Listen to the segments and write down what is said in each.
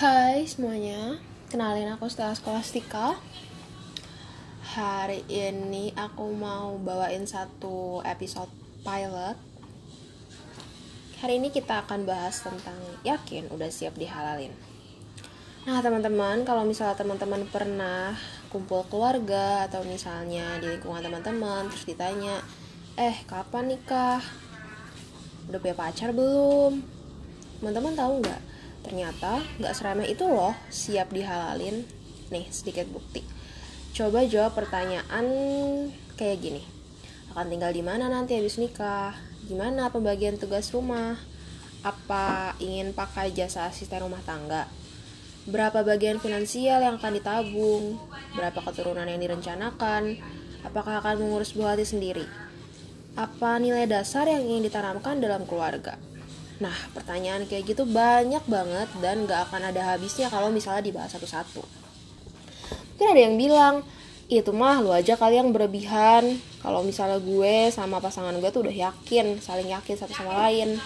Hai semuanya, kenalin aku Stella Skolastika Hari ini aku mau bawain satu episode pilot Hari ini kita akan bahas tentang yakin udah siap dihalalin Nah teman-teman, kalau misalnya teman-teman pernah kumpul keluarga Atau misalnya di lingkungan teman-teman Terus ditanya, eh kapan nikah? Udah punya pacar belum? Teman-teman tahu nggak? Ternyata nggak seremeh itu loh siap dihalalin. Nih sedikit bukti. Coba jawab pertanyaan kayak gini. Akan tinggal di mana nanti habis nikah? Gimana pembagian tugas rumah? Apa ingin pakai jasa asisten rumah tangga? Berapa bagian finansial yang akan ditabung? Berapa keturunan yang direncanakan? Apakah akan mengurus buah hati sendiri? Apa nilai dasar yang ingin ditanamkan dalam keluarga? Nah, pertanyaan kayak gitu banyak banget dan gak akan ada habisnya kalau misalnya dibahas satu-satu. Mungkin ada yang bilang, itu mah lu aja kali yang berlebihan. Kalau misalnya gue sama pasangan gue tuh udah yakin, saling yakin satu sama lain.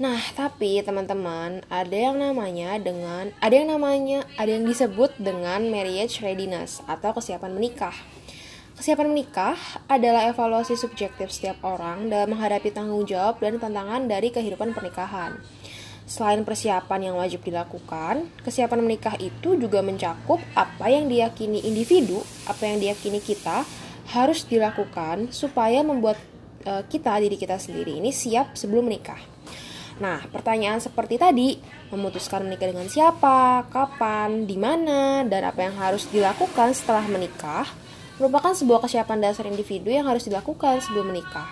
Nah, tapi teman-teman, ada yang namanya dengan ada yang namanya ada yang disebut dengan marriage readiness atau kesiapan menikah. Kesiapan menikah adalah evaluasi subjektif setiap orang dalam menghadapi tanggung jawab dan tantangan dari kehidupan pernikahan. Selain persiapan yang wajib dilakukan, kesiapan menikah itu juga mencakup apa yang diyakini individu, apa yang diyakini kita harus dilakukan supaya membuat e, kita diri kita sendiri ini siap sebelum menikah. Nah, pertanyaan seperti tadi, memutuskan menikah dengan siapa, kapan, di mana, dan apa yang harus dilakukan setelah menikah merupakan sebuah kesiapan dasar individu yang harus dilakukan sebelum menikah.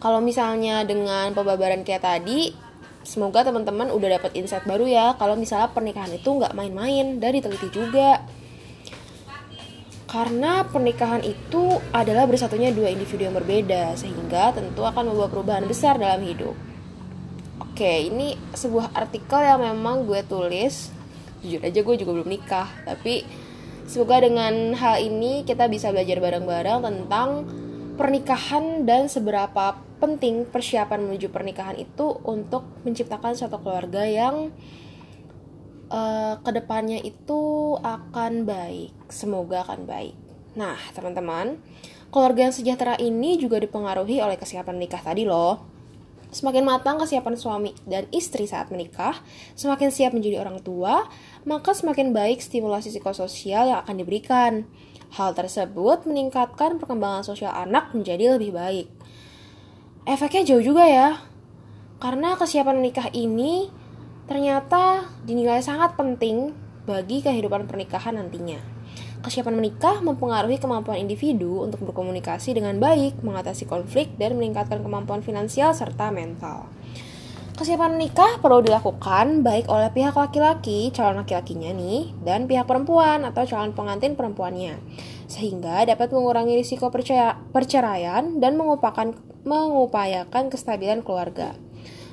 Kalau misalnya dengan pembabaran kayak tadi, semoga teman-teman udah dapat insight baru ya kalau misalnya pernikahan itu nggak main-main dan diteliti juga. Karena pernikahan itu adalah bersatunya dua individu yang berbeda, sehingga tentu akan membawa perubahan besar dalam hidup. Oke, ini sebuah artikel yang memang gue tulis. Jujur aja gue juga belum nikah, tapi Semoga dengan hal ini kita bisa belajar bareng-bareng tentang pernikahan dan seberapa penting persiapan menuju pernikahan itu untuk menciptakan suatu keluarga yang uh, ke depannya itu akan baik. Semoga akan baik. Nah, teman-teman, keluarga yang sejahtera ini juga dipengaruhi oleh kesiapan nikah tadi loh. Semakin matang kesiapan suami dan istri saat menikah, semakin siap menjadi orang tua, maka semakin baik stimulasi psikososial yang akan diberikan. Hal tersebut meningkatkan perkembangan sosial anak menjadi lebih baik. Efeknya jauh juga ya, karena kesiapan menikah ini ternyata dinilai sangat penting bagi kehidupan pernikahan nantinya. Kesiapan menikah mempengaruhi kemampuan individu untuk berkomunikasi dengan baik, mengatasi konflik, dan meningkatkan kemampuan finansial serta mental. Kesiapan menikah perlu dilakukan baik oleh pihak laki-laki, calon laki-lakinya nih, dan pihak perempuan atau calon pengantin perempuannya, sehingga dapat mengurangi risiko perceraian dan mengupakan, mengupayakan kestabilan keluarga.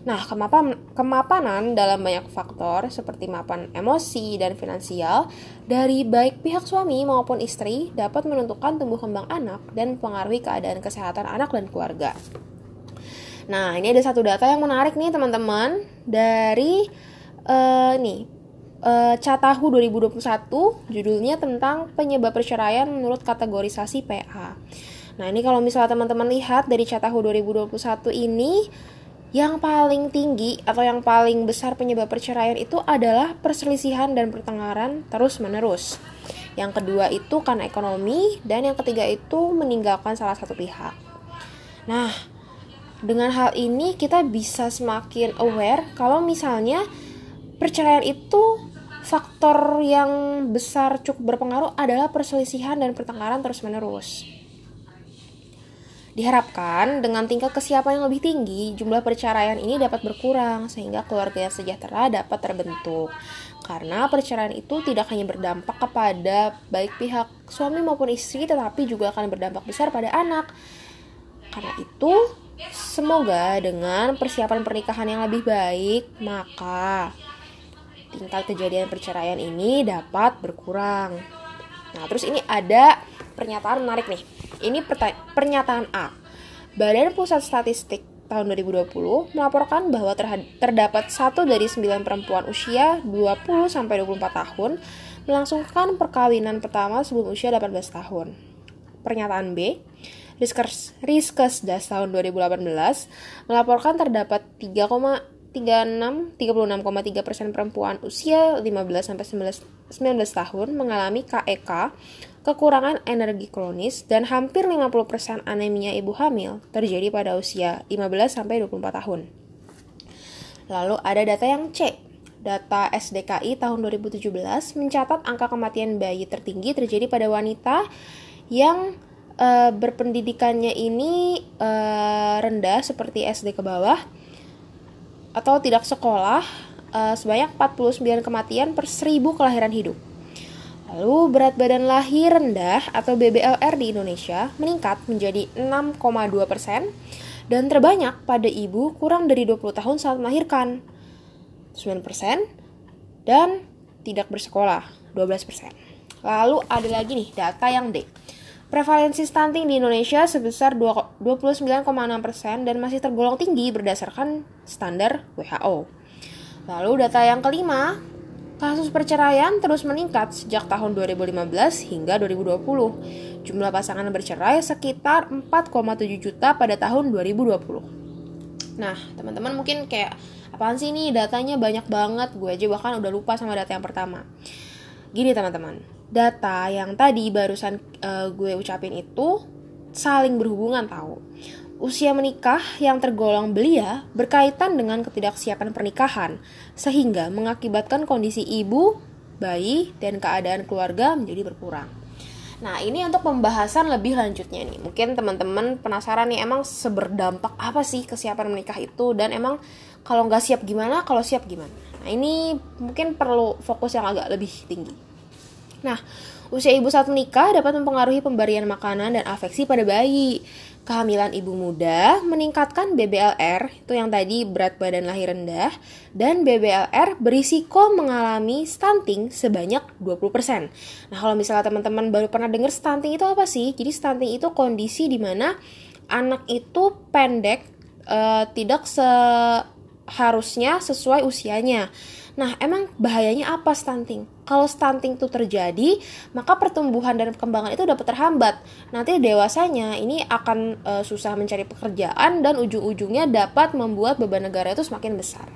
Nah, kemapan, kemapanan dalam banyak faktor seperti mapan emosi dan finansial dari baik pihak suami maupun istri dapat menentukan tumbuh kembang anak dan mempengaruhi keadaan kesehatan anak dan keluarga. Nah, ini ada satu data yang menarik nih teman-teman dari uh, nih uh, Catahu 2021 judulnya tentang penyebab perceraian menurut kategorisasi PA. Nah, ini kalau misalnya teman-teman lihat dari Catahu 2021 ini yang paling tinggi atau yang paling besar penyebab perceraian itu adalah perselisihan dan pertengkaran terus-menerus. Yang kedua itu karena ekonomi dan yang ketiga itu meninggalkan salah satu pihak. Nah, dengan hal ini kita bisa semakin aware kalau misalnya perceraian itu faktor yang besar cukup berpengaruh adalah perselisihan dan pertengkaran terus-menerus. Diharapkan dengan tingkat kesiapan yang lebih tinggi, jumlah perceraian ini dapat berkurang sehingga keluarga yang sejahtera dapat terbentuk. Karena perceraian itu tidak hanya berdampak kepada baik pihak suami maupun istri, tetapi juga akan berdampak besar pada anak. Karena itu, semoga dengan persiapan pernikahan yang lebih baik, maka tingkat kejadian perceraian ini dapat berkurang. Nah, terus ini ada pernyataan menarik nih. Ini pernyataan A. Badan Pusat Statistik tahun 2020 melaporkan bahwa terdapat satu dari sembilan perempuan usia 20 sampai 24 tahun melangsungkan perkawinan pertama sebelum usia 18 tahun. Pernyataan B, Riskes, Riskesdas tahun 2018 melaporkan terdapat 3,36 36,3 persen perempuan usia 15 sampai 19 tahun mengalami KEK kekurangan energi kronis, dan hampir 50% anemia ibu hamil terjadi pada usia 15-24 tahun. Lalu ada data yang C. Data SDKI tahun 2017 mencatat angka kematian bayi tertinggi terjadi pada wanita yang uh, berpendidikannya ini uh, rendah seperti SD ke bawah atau tidak sekolah uh, sebanyak 49 kematian per 1000 kelahiran hidup. Lalu berat badan lahir rendah atau BBLR di Indonesia meningkat menjadi 6,2 persen dan terbanyak pada ibu kurang dari 20 tahun saat melahirkan 9 persen dan tidak bersekolah 12 persen. Lalu ada lagi nih data yang D. Prevalensi stunting di Indonesia sebesar 29,6% dan masih tergolong tinggi berdasarkan standar WHO. Lalu data yang kelima, Kasus perceraian terus meningkat sejak tahun 2015 hingga 2020. Jumlah pasangan bercerai sekitar 4,7 juta pada tahun 2020. Nah, teman-teman mungkin kayak apaan sih ini datanya banyak banget. Gue aja bahkan udah lupa sama data yang pertama. Gini teman-teman, data yang tadi barusan uh, gue ucapin itu saling berhubungan tahu. Usia menikah yang tergolong belia berkaitan dengan ketidaksiapan pernikahan, sehingga mengakibatkan kondisi ibu, bayi, dan keadaan keluarga menjadi berkurang. Nah, ini untuk pembahasan lebih lanjutnya nih. Mungkin teman-teman penasaran nih, emang seberdampak apa sih kesiapan menikah itu? Dan emang kalau nggak siap gimana, kalau siap gimana? Nah, ini mungkin perlu fokus yang agak lebih tinggi. Nah, usia ibu saat menikah dapat mempengaruhi pemberian makanan dan afeksi pada bayi kehamilan ibu muda meningkatkan BBLR, itu yang tadi berat badan lahir rendah, dan BBLR berisiko mengalami stunting sebanyak 20%. Nah, kalau misalnya teman-teman baru pernah dengar stunting itu apa sih? Jadi stunting itu kondisi di mana anak itu pendek, uh, tidak seharusnya sesuai usianya. Nah, emang bahayanya apa stunting? Kalau stunting itu terjadi, maka pertumbuhan dan perkembangan itu dapat terhambat. Nanti dewasanya ini akan e, susah mencari pekerjaan dan ujung-ujungnya dapat membuat beban negara itu semakin besar.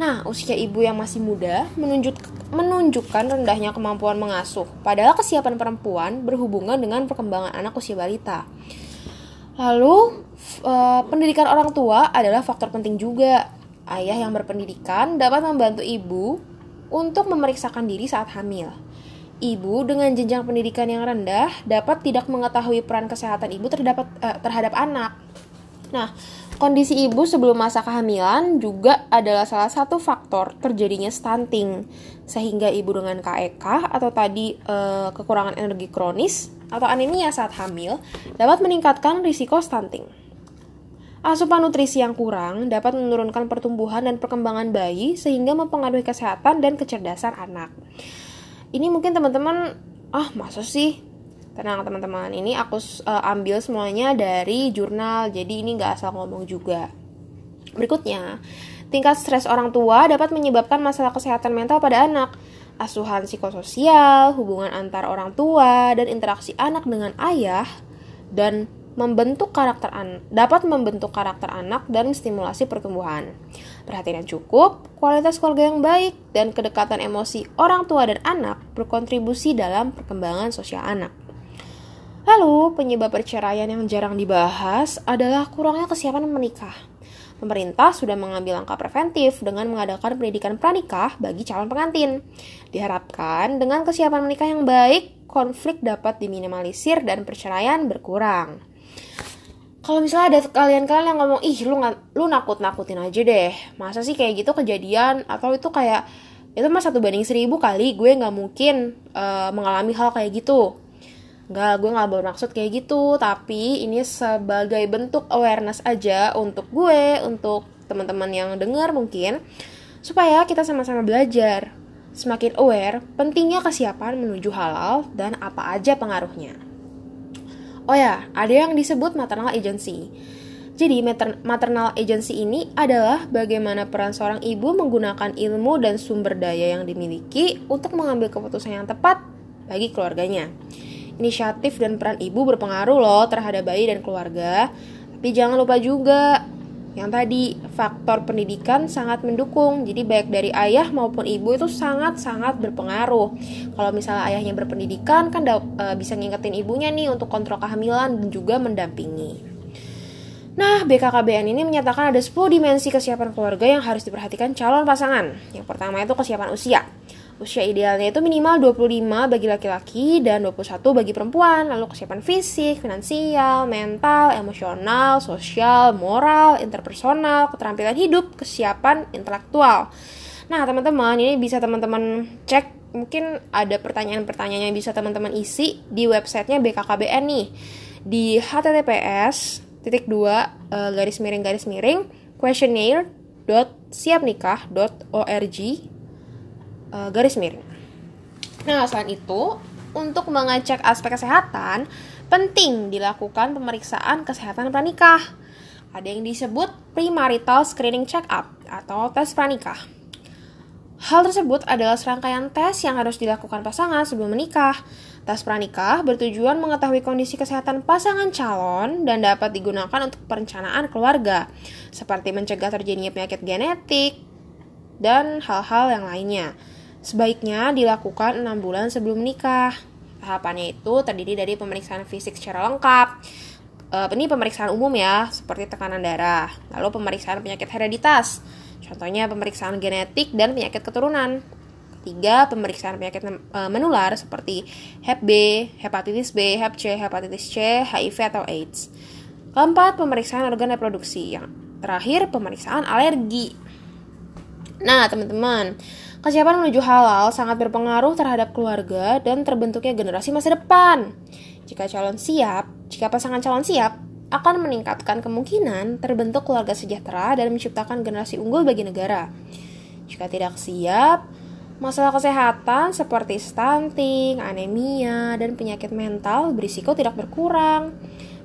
Nah, usia ibu yang masih muda menunjuk, menunjukkan rendahnya kemampuan mengasuh, padahal kesiapan perempuan berhubungan dengan perkembangan anak usia balita. Lalu, e, pendidikan orang tua adalah faktor penting juga Ayah yang berpendidikan dapat membantu ibu untuk memeriksakan diri saat hamil. Ibu dengan jenjang pendidikan yang rendah dapat tidak mengetahui peran kesehatan ibu terhadap, eh, terhadap anak. Nah, kondisi ibu sebelum masa kehamilan juga adalah salah satu faktor terjadinya stunting, sehingga ibu dengan KEK atau tadi eh, kekurangan energi kronis atau anemia saat hamil dapat meningkatkan risiko stunting. Asupan nutrisi yang kurang dapat menurunkan pertumbuhan dan perkembangan bayi sehingga mempengaruhi kesehatan dan kecerdasan anak. Ini mungkin teman-teman, ah masa sih? Tenang teman-teman, ini aku uh, ambil semuanya dari jurnal, jadi ini nggak asal ngomong juga. Berikutnya, tingkat stres orang tua dapat menyebabkan masalah kesehatan mental pada anak. Asuhan psikososial, hubungan antar orang tua, dan interaksi anak dengan ayah dan membentuk karakter an dapat membentuk karakter anak dan stimulasi pertumbuhan. Perhatian yang cukup, kualitas keluarga yang baik, dan kedekatan emosi orang tua dan anak berkontribusi dalam perkembangan sosial anak. Lalu, penyebab perceraian yang jarang dibahas adalah kurangnya kesiapan menikah. Pemerintah sudah mengambil langkah preventif dengan mengadakan pendidikan pranikah bagi calon pengantin. Diharapkan dengan kesiapan menikah yang baik, konflik dapat diminimalisir dan perceraian berkurang kalau misalnya ada kalian-kalian yang ngomong ih lu lu nakut-nakutin aja deh. Masa sih kayak gitu kejadian? Atau itu kayak itu mah satu banding seribu kali gue nggak mungkin uh, mengalami hal kayak gitu. Nggak gue nggak bermaksud kayak gitu. Tapi ini sebagai bentuk awareness aja untuk gue untuk teman-teman yang dengar mungkin supaya kita sama-sama belajar. Semakin aware pentingnya kesiapan menuju halal dan apa aja pengaruhnya Oh ya, ada yang disebut maternal agency. Jadi maternal agency ini adalah bagaimana peran seorang ibu menggunakan ilmu dan sumber daya yang dimiliki untuk mengambil keputusan yang tepat bagi keluarganya. Inisiatif dan peran ibu berpengaruh loh terhadap bayi dan keluarga. Tapi jangan lupa juga yang tadi faktor pendidikan sangat mendukung jadi baik dari ayah maupun ibu itu sangat-sangat berpengaruh kalau misalnya ayahnya berpendidikan kan uh, bisa ngingetin ibunya nih untuk kontrol kehamilan dan juga mendampingi Nah, BKKBN ini menyatakan ada 10 dimensi kesiapan keluarga yang harus diperhatikan calon pasangan. Yang pertama itu kesiapan usia. Usia idealnya itu minimal 25 bagi laki-laki dan 21 bagi perempuan. Lalu kesiapan fisik, finansial, mental, emosional, sosial, moral, interpersonal, keterampilan hidup, kesiapan intelektual. Nah, teman-teman, ini bisa teman-teman cek mungkin ada pertanyaan-pertanyaan yang bisa teman-teman isi di websitenya BKKBN nih di https titik dua uh, garis miring garis miring questionnaire dot uh, garis miring. Nah, selain itu, untuk mengecek aspek kesehatan, penting dilakukan pemeriksaan kesehatan pranikah. Ada yang disebut premarital screening check-up atau tes pranikah. Hal tersebut adalah serangkaian tes yang harus dilakukan pasangan sebelum menikah. Tes pranikah bertujuan mengetahui kondisi kesehatan pasangan calon dan dapat digunakan untuk perencanaan keluarga, seperti mencegah terjadinya penyakit genetik dan hal-hal yang lainnya. Sebaiknya dilakukan 6 bulan sebelum menikah. Tahapannya itu terdiri dari pemeriksaan fisik secara lengkap. Uh, ini pemeriksaan umum ya, seperti tekanan darah. Lalu pemeriksaan penyakit hereditas. Contohnya pemeriksaan genetik dan penyakit keturunan. Ketiga, pemeriksaan penyakit uh, menular seperti Hep B, hepatitis B, Hep C, hepatitis C, HIV atau AIDS. Keempat, pemeriksaan organ reproduksi. Yang terakhir, pemeriksaan alergi. Nah, teman-teman, Kesiapan menuju halal sangat berpengaruh terhadap keluarga dan terbentuknya generasi masa depan. Jika calon siap, jika pasangan calon siap, akan meningkatkan kemungkinan terbentuk keluarga sejahtera dan menciptakan generasi unggul bagi negara. Jika tidak siap, masalah kesehatan seperti stunting, anemia, dan penyakit mental berisiko tidak berkurang.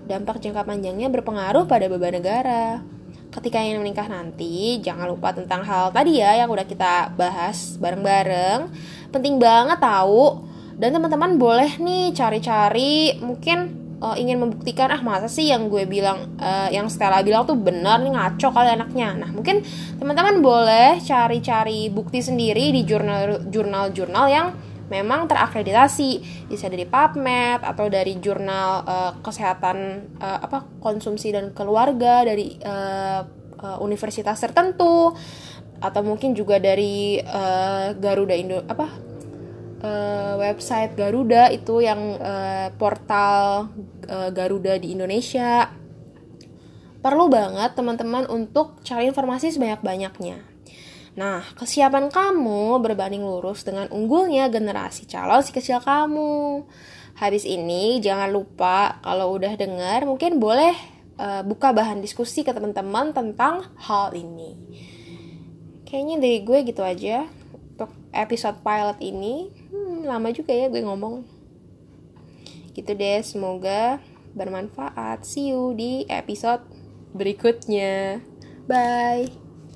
Dampak jangka panjangnya berpengaruh pada beban negara ketika ingin menikah nanti jangan lupa tentang hal tadi ya yang udah kita bahas bareng-bareng. Penting banget tahu. Dan teman-teman boleh nih cari-cari mungkin uh, ingin membuktikan ah masa sih yang gue bilang uh, yang Stella bilang tuh benar nih ngaco kali anaknya. Nah mungkin teman-teman boleh cari-cari bukti sendiri di jurnal jurnal-jurnal yang memang terakreditasi. Bisa dari PubMed atau dari jurnal uh, kesehatan uh, apa konsumsi dan keluarga dari uh, uh, universitas tertentu atau mungkin juga dari uh, Garuda Indo apa uh, website Garuda itu yang uh, portal uh, Garuda di Indonesia. Perlu banget teman-teman untuk cari informasi sebanyak-banyaknya Nah, kesiapan kamu berbanding lurus dengan unggulnya generasi calon si kecil kamu. Habis ini jangan lupa kalau udah dengar mungkin boleh uh, buka bahan diskusi ke teman-teman tentang hal ini. Kayaknya dari gue gitu aja untuk episode pilot ini. Hmm, lama juga ya gue ngomong. Gitu deh, semoga bermanfaat. See you di episode berikutnya. Bye.